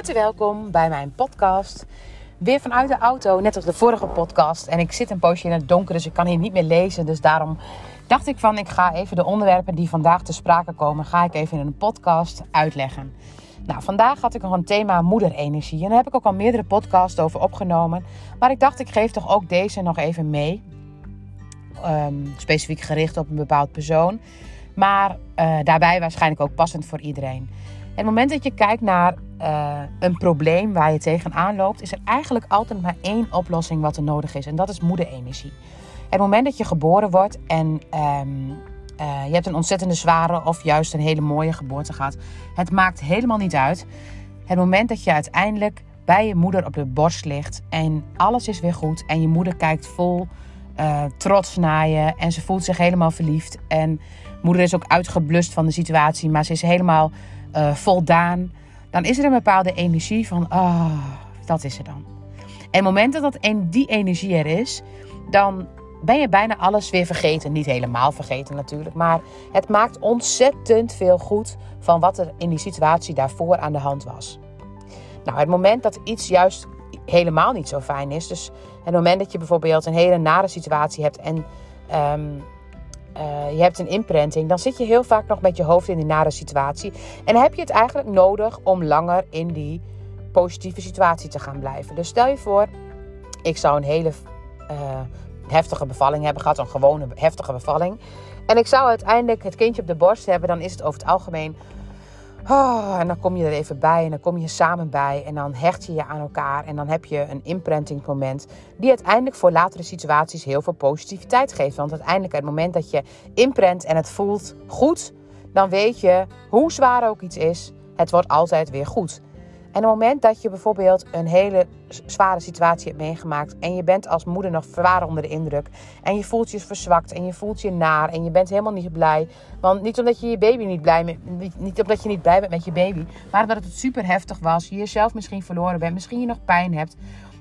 harte welkom bij mijn podcast. Weer vanuit de auto, net als de vorige podcast. En ik zit een poosje in het donker, dus ik kan hier niet meer lezen. Dus daarom dacht ik van, ik ga even de onderwerpen die vandaag te sprake komen, ga ik even in een podcast uitleggen. Nou, vandaag had ik nog een thema moederenergie. En daar heb ik ook al meerdere podcasts over opgenomen. Maar ik dacht, ik geef toch ook deze nog even mee. Ehm, specifiek gericht op een bepaald persoon. Maar uh, daarbij waarschijnlijk ook passend voor iedereen. het moment dat je kijkt naar uh, een probleem waar je tegenaan loopt, is er eigenlijk altijd maar één oplossing wat er nodig is. En dat is moederenergie. Het moment dat je geboren wordt en um, uh, je hebt een ontzettende zware of juist een hele mooie geboorte gehad. Het maakt helemaal niet uit. Het moment dat je uiteindelijk bij je moeder op de borst ligt en alles is weer goed en je moeder kijkt vol uh, trots naar je en ze voelt zich helemaal verliefd. En moeder is ook uitgeblust van de situatie, maar ze is helemaal voldaan. Dan is er een bepaalde energie van, ah, dat is er dan. En het moment dat, die energie er is, dan ben je bijna alles weer vergeten. Niet helemaal vergeten natuurlijk, maar het maakt ontzettend veel goed van wat er in die situatie daarvoor aan de hand was. Nou, het moment dat iets juist helemaal niet zo fijn is, dus het moment dat je bijvoorbeeld een hele nare situatie hebt en um, uh, je hebt een imprinting, dan zit je heel vaak nog met je hoofd in die nare situatie. En heb je het eigenlijk nodig om langer in die positieve situatie te gaan blijven. Dus stel je voor, ik zou een hele uh, heftige bevalling hebben gehad, een gewone heftige bevalling. En ik zou uiteindelijk het kindje op de borst hebben, dan is het over het algemeen Oh, en dan kom je er even bij en dan kom je samen bij en dan hecht je je aan elkaar en dan heb je een imprinting moment die uiteindelijk voor latere situaties heel veel positiviteit geeft. Want uiteindelijk het moment dat je imprint en het voelt goed, dan weet je hoe zwaar ook iets is, het wordt altijd weer goed. En op het moment dat je bijvoorbeeld een hele zware situatie hebt meegemaakt en je bent als moeder nog zwaar onder de indruk en je voelt je verzwakt en je voelt je naar en je bent helemaal niet blij, want niet omdat je je baby niet blij met, niet omdat je niet blij bent met je baby, maar omdat het super heftig was, je jezelf misschien verloren bent, misschien je nog pijn hebt,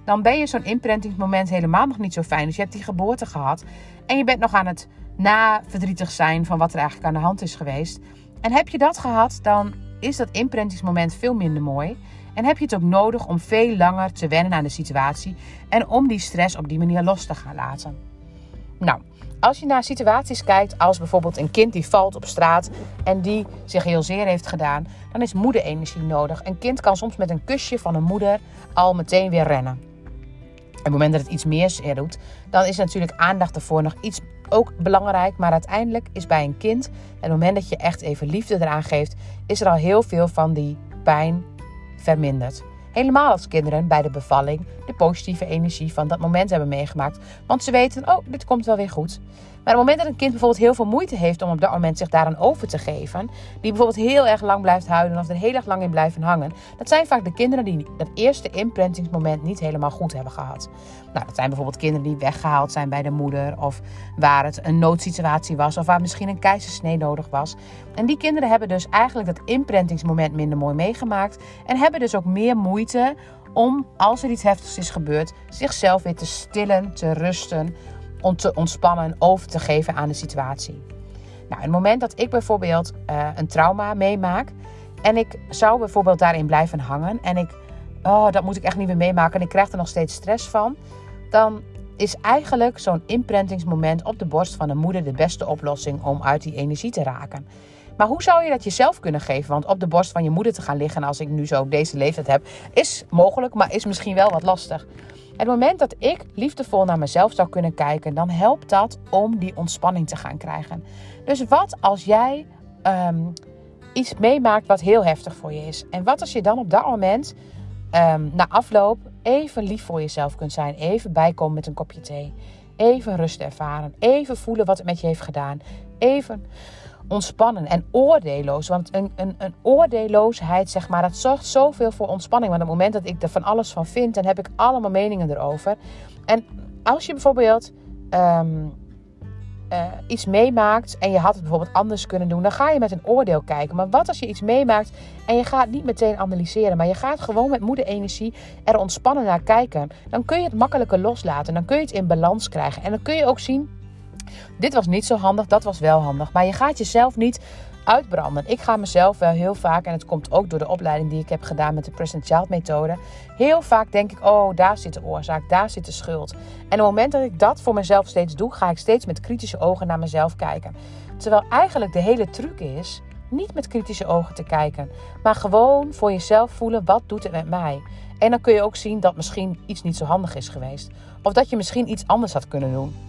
dan ben je zo'n imprintingsmoment helemaal nog niet zo fijn. Dus je hebt die geboorte gehad en je bent nog aan het na verdrietig zijn van wat er eigenlijk aan de hand is geweest. En heb je dat gehad, dan is dat imprintingsmoment veel minder mooi. En heb je het ook nodig om veel langer te wennen aan de situatie en om die stress op die manier los te gaan laten. Nou, als je naar situaties kijkt als bijvoorbeeld een kind die valt op straat en die zich heel zeer heeft gedaan, dan is moederenergie nodig. Een kind kan soms met een kusje van een moeder al meteen weer rennen. Op het moment dat het iets meer doet, dan is natuurlijk aandacht ervoor nog iets ook belangrijk. Maar uiteindelijk is bij een kind, het moment dat je echt even liefde eraan geeft, is er al heel veel van die pijn vermindert. Helemaal als kinderen bij de bevalling de positieve energie van dat moment hebben meegemaakt. Want ze weten, oh, dit komt wel weer goed. Maar op het moment dat een kind bijvoorbeeld heel veel moeite heeft om op dat moment zich daaraan over te geven, die bijvoorbeeld heel erg lang blijft huilen of er heel erg lang in blijven hangen, dat zijn vaak de kinderen die dat eerste imprintingsmoment niet helemaal goed hebben gehad. Nou, dat zijn bijvoorbeeld kinderen die weggehaald zijn bij de moeder of waar het een noodsituatie was of waar misschien een keizersnee nodig was. En die kinderen hebben dus eigenlijk dat imprintingsmoment minder mooi meegemaakt en hebben dus ook meer moeite om, als er iets heftigs is gebeurd, zichzelf weer te stillen, te rusten om te ontspannen en over te geven aan de situatie. Nou, het moment dat ik bijvoorbeeld uh, een trauma meemaak en ik zou bijvoorbeeld daarin blijven hangen en ik, oh, dat moet ik echt niet meer meemaken en ik krijg er nog steeds stress van, dan is eigenlijk zo'n imprintingsmoment op de borst van een moeder de beste oplossing om uit die energie te raken. Maar hoe zou je dat jezelf kunnen geven? Want op de borst van je moeder te gaan liggen als ik nu zo deze leeftijd heb, is mogelijk, maar is misschien wel wat lastig. Het moment dat ik liefdevol naar mezelf zou kunnen kijken, dan helpt dat om die ontspanning te gaan krijgen. Dus wat als jij um, iets meemaakt wat heel heftig voor je is? En wat als je dan op dat moment, um, na afloop, even lief voor jezelf kunt zijn, even bijkomen met een kopje thee, even rust ervaren, even voelen wat het met je heeft gedaan, even ontspannen en oordeelloos. Want een, een, een oordeelloosheid, zeg maar, dat zorgt zoveel voor ontspanning. Want op het moment dat ik er van alles van vind, dan heb ik allemaal meningen erover. En als je bijvoorbeeld um, uh, iets meemaakt en je had het bijvoorbeeld anders kunnen doen, dan ga je met een oordeel kijken. Maar wat als je iets meemaakt en je gaat niet meteen analyseren, maar je gaat gewoon met moederenergie er ontspannen naar kijken, dan kun je het makkelijker loslaten. Dan kun je het in balans krijgen. En dan kun je ook zien Dit was niet zo handig, dat was wel handig. Maar je gaat jezelf niet uitbranden. Ik ga mezelf wel heel vaak, en het komt ook door de opleiding die ik heb gedaan met de Present Child methode. Heel vaak denk ik, oh, daar zit de oorzaak, daar zit de schuld. En op het moment dat ik dat voor mezelf steeds doe, ga ik steeds met kritische ogen naar mezelf kijken. Terwijl eigenlijk de hele truc is, niet met kritische ogen te kijken, maar gewoon voor jezelf voelen, wat doet het met mij? En dan kun je ook zien dat misschien iets niet zo handig is geweest. Of dat je misschien iets anders had kunnen doen.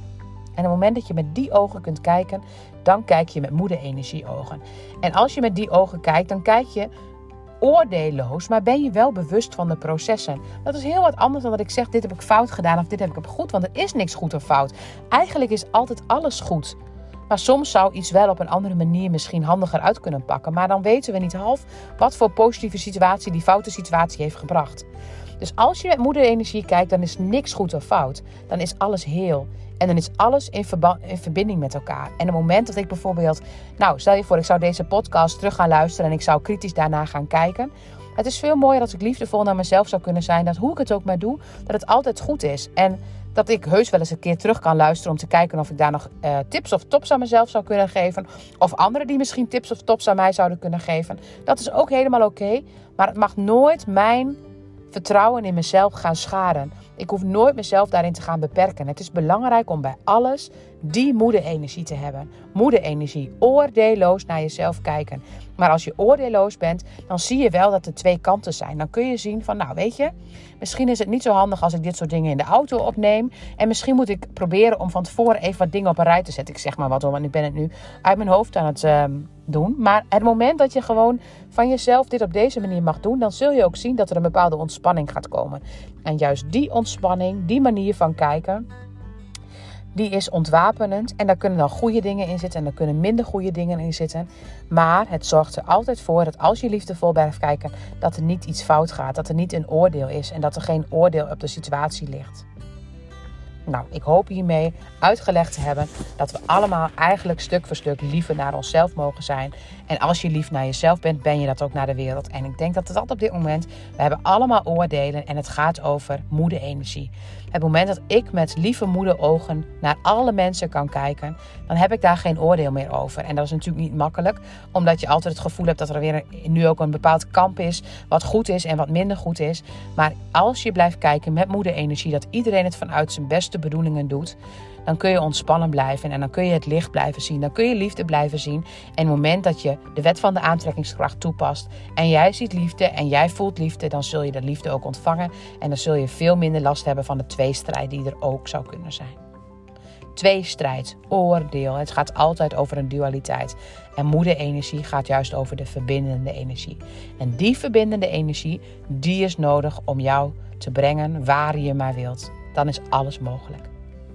En op het moment dat je met die ogen kunt kijken, dan kijk je met moede-energie ogen. En als je met die ogen kijkt, dan kijk je oordeelloos, maar ben je wel bewust van de processen. Dat is heel wat anders dan dat ik zeg: dit heb ik fout gedaan of dit heb ik goed, want er is niks goed of fout. Eigenlijk is altijd alles goed. Maar soms zou iets wel op een andere manier misschien handiger uit kunnen pakken. Maar dan weten we niet half wat voor positieve situatie die foute situatie heeft gebracht. Dus als je met moederenergie kijkt, dan is niks goed of fout. Dan is alles heel. En dan is alles in, in, verbinding met elkaar. En het moment dat ik bijvoorbeeld, nou stel je voor, ik zou deze podcast terug gaan luisteren en ik zou kritisch daarna gaan kijken. Het is veel mooier als ik liefdevol naar mezelf zou kunnen zijn. Dat hoe ik het ook maar doe, dat het altijd goed is. En dat ik heus wel eens een keer terug kan luisteren om te kijken of ik daar nog uh, tips of tops aan mezelf zou kunnen geven. Of anderen die misschien tips of tops aan mij zouden kunnen geven. Dat is ook helemaal oké. maar het mag nooit mijn vertrouwen in mezelf gaan schaden. Ik hoef nooit mezelf daarin te gaan beperken. Het is belangrijk om bij alles die moede-energie te hebben. Moede-energie, oordeelloos naar jezelf kijken. Maar als je oordeelloos bent, dan zie je wel dat er twee kanten zijn. Dan kun je zien van, nou weet je, misschien is het niet zo handig als ik dit soort dingen in de auto opneem. En misschien moet ik proberen om van tevoren even wat dingen op een rij te zetten. Ik zeg maar wat hoor, want ik ben het nu uit mijn hoofd aan het uh, doen. Maar het moment dat je gewoon van jezelf dit op deze manier mag doen, dan zul je ook zien dat er een bepaalde ontspanning gaat komen. En juist die ontspanning, die manier van kijken die is ontwapenend. En daar kunnen dan goede dingen in zitten en daar kunnen minder goede dingen in zitten. Maar het zorgt er altijd voor dat als je liefdevol blijft kijken, dat er niet iets fout gaat. Dat er niet een oordeel is en dat er geen oordeel op de situatie ligt. Nou, ik hoop hiermee uitgelegd te hebben dat we allemaal eigenlijk stuk voor stuk liever naar onszelf mogen zijn. En als je lief naar jezelf bent, ben je dat ook naar de wereld. En ik denk dat het dat op dit moment, we hebben allemaal oordelen en het gaat over moede-energie. Het moment dat ik met lieve moederogen naar alle mensen kan kijken, dan heb ik daar geen oordeel meer over. En dat is natuurlijk niet makkelijk, omdat je altijd het gevoel hebt dat er weer nu ook een bepaald kamp is, wat goed is en wat minder goed is. Maar als je blijft kijken met moederenergie, dat iedereen het vanuit zijn beste bedoelingen doet, dan kun je ontspannen blijven en dan kun je het licht blijven zien. Dan kun je liefde blijven zien. En het moment dat je de wet van de aantrekkingskracht toepast en jij ziet liefde en jij voelt liefde, dan zul je de liefde ook ontvangen. En dan zul je veel minder last hebben van de tweestrijd die er ook zou kunnen zijn. Tweestrijd, oordeel. Het gaat altijd over een dualiteit. En moederenergie gaat juist over de verbindende energie. En die verbindende energie, die is nodig om jou te brengen waar je maar wilt. Dan is alles mogelijk.